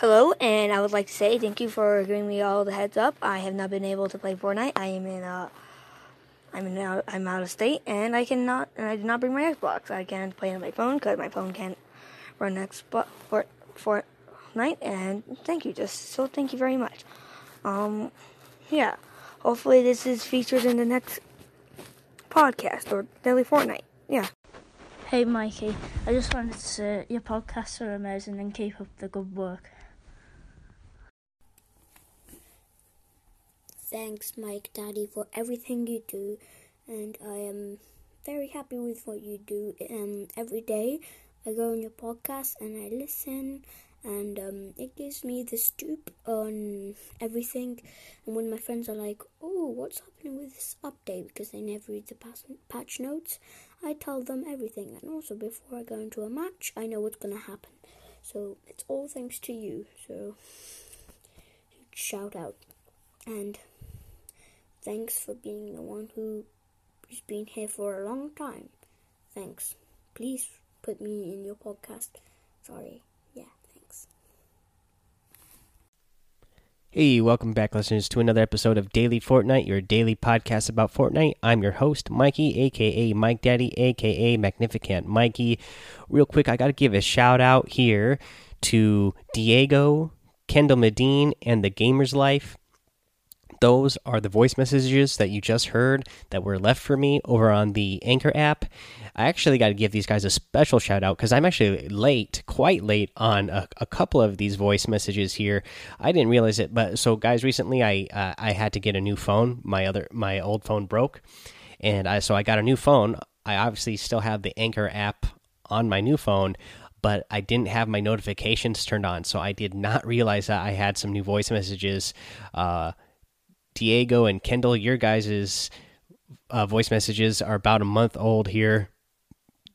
Hello, and I would like to say thank you for giving me all the heads up. I have not been able to play Fortnite. I am in uh, I'm in out, I'm out of state, and I cannot, and I did not bring my Xbox. I can't play on my phone because my phone can't run Xbox for Fortnite. And thank you, just so thank you very much. Um, yeah, hopefully this is featured in the next podcast or daily Fortnite. Yeah. Hey Mikey, I just wanted to say your podcasts are amazing and keep up the good work. Thanks, Mike Daddy, for everything you do, and I am very happy with what you do. Um, every day I go on your podcast and I listen, and um, it gives me the stoop on everything. And when my friends are like, "Oh, what's happening with this update?" because they never read the patch notes, I tell them everything. And also, before I go into a match, I know what's gonna happen. So it's all thanks to you. So shout out and. Thanks for being the one who has been here for a long time. Thanks. Please put me in your podcast. Sorry. Yeah, thanks. Hey, welcome back, listeners, to another episode of Daily Fortnite, your daily podcast about Fortnite. I'm your host, Mikey, aka Mike Daddy, aka Magnificent Mikey. Real quick, I got to give a shout out here to Diego, Kendall Medine, and the Gamer's Life those are the voice messages that you just heard that were left for me over on the Anchor app. I actually got to give these guys a special shout out because I'm actually late, quite late on a, a, couple of these voice messages here. I didn't realize it, but so guys, recently I uh, I had to get a new phone. My other my old phone broke, and I so I got a new phone. I obviously still have the Anchor app on my new phone but I didn't have my notifications turned on, so I did not realize that I had some new voice messages uh, Diego and Kendall, your guys' uh, voice messages are about a month old here.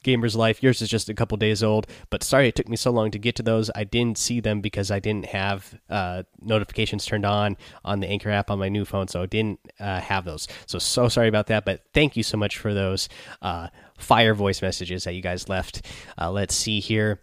Gamer's Life, yours is just a couple days old, but sorry it took me so long to get to those. I didn't see them because I didn't have uh, notifications turned on on the Anchor app on my new phone, so I didn't uh, have those. So, so sorry about that, but thank you so much for those uh, fire voice messages that you guys left. Uh, let's see here.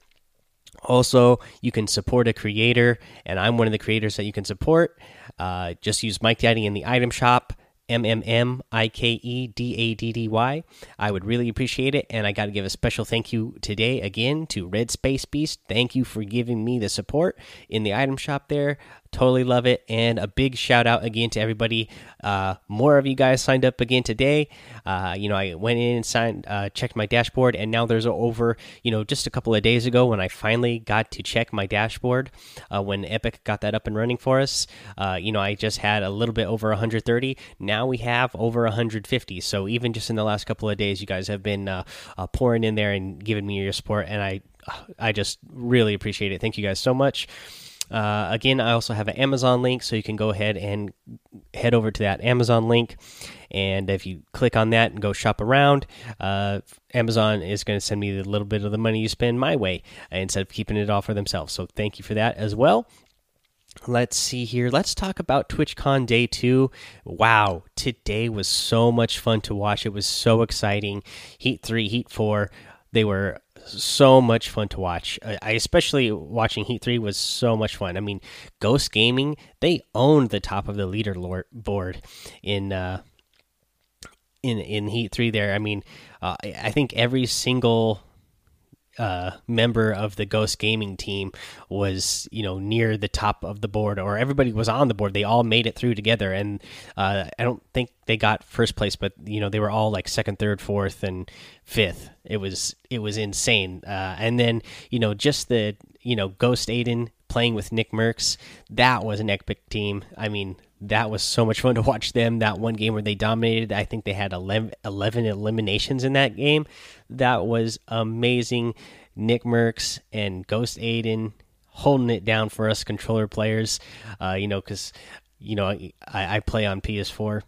Also, you can support a creator, and I'm one of the creators that you can support. Uh, just use Mike Daddy in the item shop. M M M I K E D A D D Y. I would really appreciate it. And I got to give a special thank you today again to Red Space Beast. Thank you for giving me the support in the item shop there. Totally love it. And a big shout out again to everybody. Uh, more of you guys signed up again today. Uh, you know, I went in and signed, uh, checked my dashboard, and now there's over, you know, just a couple of days ago when I finally got to check my dashboard uh, when Epic got that up and running for us. Uh, you know, I just had a little bit over 130. Now we have over 150. So even just in the last couple of days, you guys have been uh, pouring in there and giving me your support, and I, I just really appreciate it. Thank you guys so much. Uh, again, I also have an Amazon link, so you can go ahead and head over to that Amazon link. And if you click on that and go shop around, uh, Amazon is going to send me a little bit of the money you spend my way instead of keeping it all for themselves. So thank you for that as well. Let's see here. Let's talk about TwitchCon Day 2. Wow, today was so much fun to watch. It was so exciting. Heat 3, Heat 4, they were so much fun to watch. I especially watching Heat 3 was so much fun. I mean, Ghost Gaming, they owned the top of the leader board in uh in in Heat 3 there. I mean, uh, I think every single uh, member of the Ghost Gaming team was, you know, near the top of the board, or everybody was on the board. They all made it through together, and uh, I don't think they got first place, but you know, they were all like second, third, fourth, and fifth. It was it was insane. Uh, and then you know, just the you know, Ghost Aiden playing with Nickmercs, that was an epic team. I mean, that was so much fun to watch them. That one game where they dominated, I think they had 11, 11 eliminations in that game. That was amazing. Nickmercs and Ghost Aiden holding it down for us controller players. Uh, you know, because you know I, I play on PS4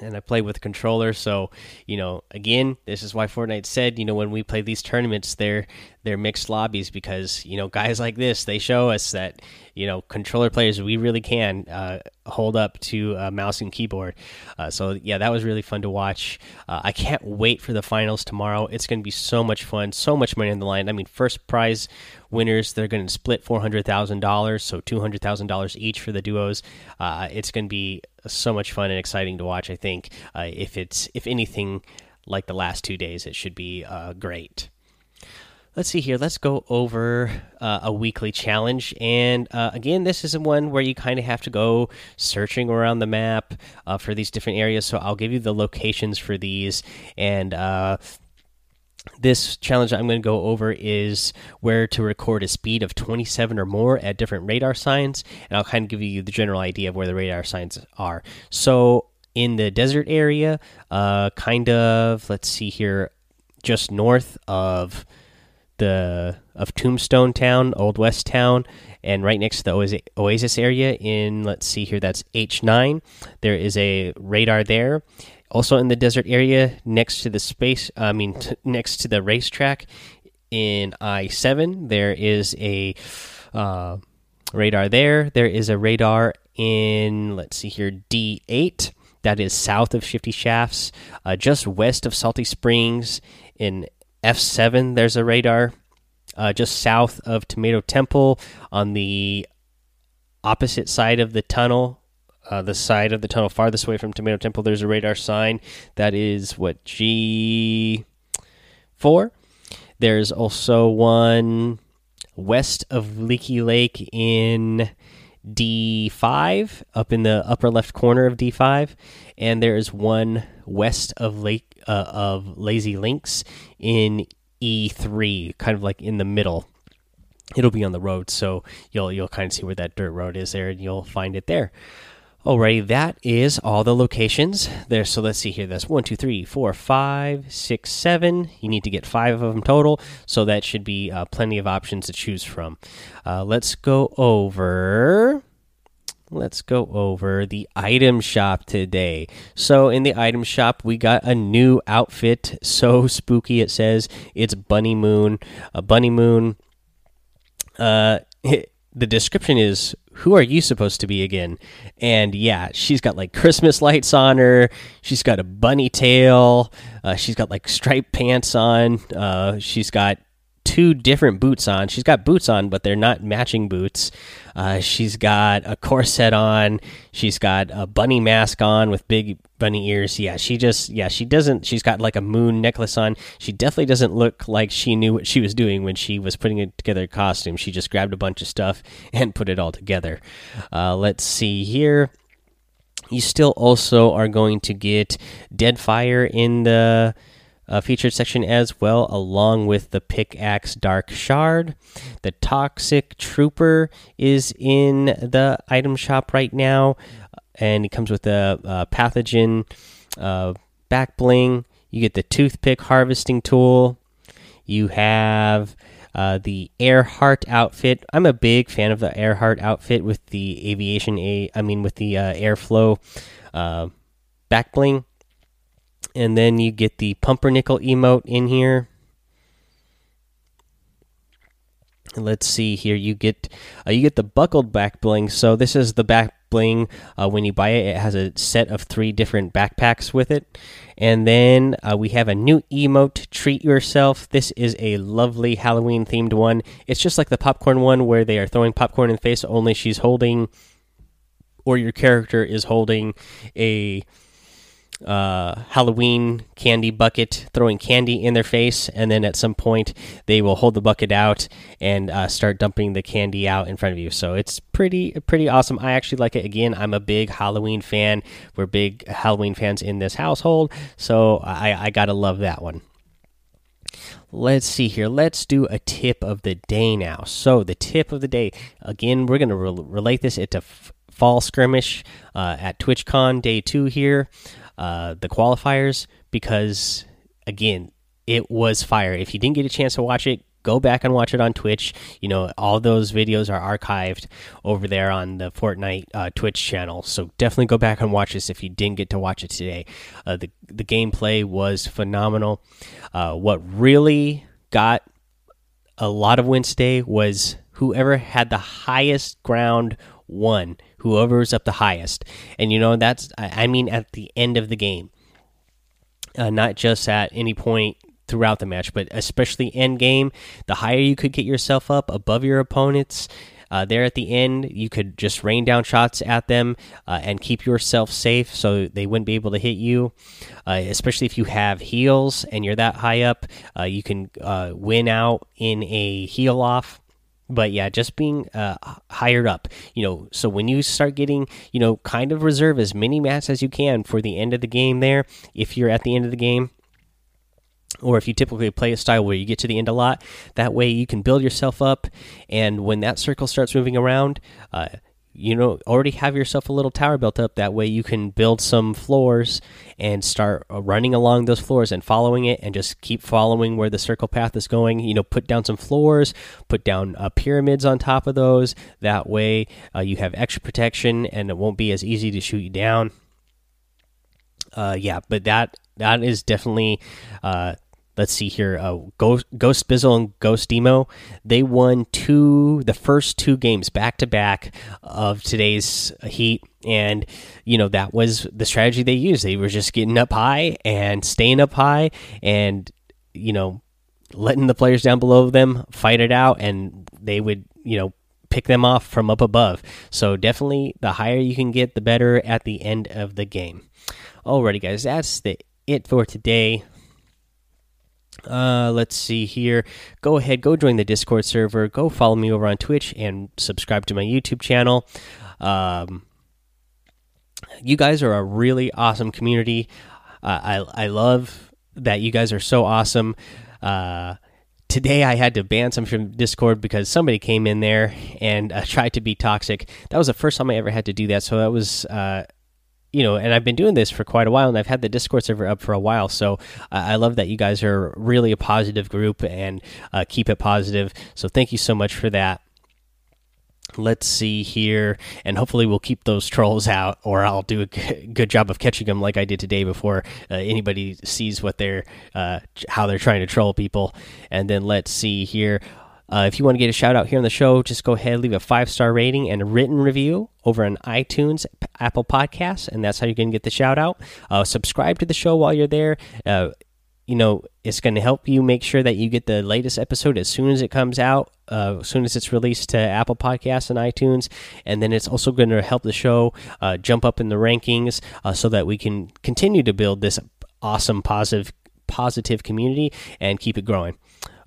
and I play with controller. So, you know, again, this is why Fortnite said, you know, when we play these tournaments, they're they're mixed lobbies because you know guys like this they show us that you know, controller players, we really can uh, hold up to mouse and keyboard. Uh, so yeah, that was really fun to watch. Uh, I can't wait for the finals tomorrow. It's going to be so much fun, so much money on the line. I mean, first prize winners they're going to split four hundred thousand dollars, so two hundred thousand dollars each for the duos. Uh, it's going to be so much fun and exciting to watch. I think uh, if it's if anything like the last two days, it should be great let's see here. Let's go over uh, a weekly challenge. And uh, again, this is one where you kind of have to go searching around the map uh, for these different areas. So I'll give you the locations for these. And uh, this challenge I'm going to go over is where to record a speed of 27 or more at different radar signs. And I'll kind of give you the general idea of where the radar signs are. So in the desert area, uh, kind of, let's see here, just north of the of Tombstone Town, Old West Town, and right next to the Oasis area in let's see here, that's H9. There is a radar there. Also in the desert area, next to the space, I mean, next to the racetrack in I7, there is a uh, radar there. There is a radar in let's see here, D8 that is south of Shifty Shafts, uh, just west of Salty Springs in F7, there's a radar uh, just south of Tomato Temple on the opposite side of the tunnel. Uh, the side of the tunnel farthest away from Tomato Temple, there's a radar sign that is what G4. There's also one west of Leaky Lake in D5, up in the upper left corner of D5, and there is one west of Lake uh, of Lazy Links in E3, kind of like in the middle. It'll be on the road, so you'll you'll kind of see where that dirt road is there, and you'll find it there. Alrighty, that is all the locations there. So let's see here. That's one, two, three, four, five, six, seven. You need to get five of them total, so that should be uh, plenty of options to choose from. Uh, let's go over let's go over the item shop today. So, in the item shop, we got a new outfit. So spooky, it says it's Bunny Moon. A Bunny Moon. Uh, the description is who are you supposed to be again? And yeah, she's got like Christmas lights on her. She's got a bunny tail. Uh, she's got like striped pants on. Uh, she's got two different boots on. She's got boots on, but they're not matching boots. Uh, she's got a corset on. She's got a bunny mask on with big bunny ears. Yeah, she just yeah she doesn't. She's got like a moon necklace on. She definitely doesn't look like she knew what she was doing when she was putting it together a costume. She just grabbed a bunch of stuff and put it all together. Uh, let's see here. You still also are going to get Deadfire in the uh, featured section as well, along with the pickaxe Dark Shard. The Toxic Trooper is in the item shop right now, and it comes with a, a pathogen uh, back bling. You get the toothpick harvesting tool. You have uh, the Earhart outfit. I'm a big fan of the Earhart outfit with the aviation a. I mean with the uh, airflow uh, back bling and then you get the pumpernickel emote in here. Let's see here. You get uh, you get the buckled back bling. So this is the back bling. Uh, when you buy it, it has a set of three different backpacks with it. And then uh, we have a new emote. Treat yourself. This is a lovely Halloween themed one. It's just like the popcorn one where they are throwing popcorn in the face. Only she's holding, or your character is holding a uh, Halloween candy bucket, throwing candy in their face, and then at some point they will hold the bucket out and uh, start dumping the candy out in front of you. So it's pretty pretty awesome. I actually like it. Again, I'm a big Halloween fan. We're big Halloween fans in this household, so I, I gotta love that one. Let's see here. Let's do a tip of the day now. So the tip of the day again, we're gonna re relate this into fall skirmish uh, at TwitchCon day two here uh, the qualifiers because again, it was fire. If you didn't get a chance to watch it, go back and watch it on Twitch. You know, all those videos are archived over there on the Fortnite uh, Twitch channel. So definitely go back and watch this if you didn't get to watch it today. Uh, the the gameplay was phenomenal. Uh, what really got a lot of wins today was whoever had the highest ground won. Whoever's up the highest, and you know that's I mean at the end of the game, uh, not just at any point throughout the match, but especially end game. The higher you could get yourself up above your opponents, uh, there at the end, you could just rain down shots at them uh, and keep yourself safe so they wouldn't be able to hit you. Uh, especially if you have heals and you're that high up, uh, you can uh, win out in a heal off. But yeah, just being uh, higher up, you know. So when you start getting, you know, kind of reserve as many mats as you can for the end of the game. There, if you're at the end of the game, or if you typically play a style where you get to the end a lot, that way you can build yourself up. And when that circle starts moving around, uh, you know, already have yourself a little tower built up. That way you can build some floors and start uh, running along those floors and following it and just keep following where the circle path is going. You know, put down some floors, put down uh, pyramids on top of those. That way uh, you have extra protection and it won't be as easy to shoot you down. Uh, yeah, but that that is definitely uh, let's see here uh, ghost, ghost bizzle and ghost demo. They won two the first two games back to back of today's heat. And you know that was the strategy they used. They were just getting up high and staying up high and you know letting the players down below them fight it out. And they would you know pick them off from up above. So definitely the higher you can get the better at the end of the game. Alrighty guys that's the it for today uh, let's see here. Go ahead, go join the Discord server. Go follow me over on Twitch and subscribe to my YouTube channel. Um, you guys are a really awesome community. Uh, I I love that you guys are so awesome. Uh, today I had to ban some from Discord because somebody came in there and uh, tried to be toxic. That was the first time I ever had to do that, so that was uh, you know, and I've been doing this for quite a while, and I've had the Discord server up for a while. So I love that you guys are really a positive group and uh, keep it positive. So thank you so much for that. Let's see here, and hopefully we'll keep those trolls out, or I'll do a good job of catching them like I did today before uh, anybody sees what they're uh, how they're trying to troll people. And then let's see here. Uh, if you want to get a shout out here on the show, just go ahead, leave a five star rating and a written review over on iTunes, Apple Podcasts, and that's how you're going to get the shout out. Uh, subscribe to the show while you're there. Uh, you know, it's going to help you make sure that you get the latest episode as soon as it comes out, uh, as soon as it's released to Apple Podcasts and iTunes. And then it's also going to help the show uh, jump up in the rankings uh, so that we can continue to build this awesome, positive, positive community and keep it growing.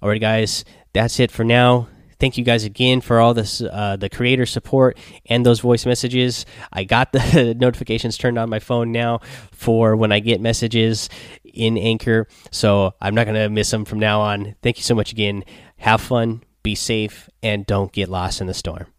All right, guys that's it for now. Thank you guys again for all this, uh, the creator support and those voice messages. I got the notifications turned on my phone now for when I get messages in Anchor, so I'm not gonna miss them from now on. Thank you so much again. Have fun, be safe, and don't get lost in the storm.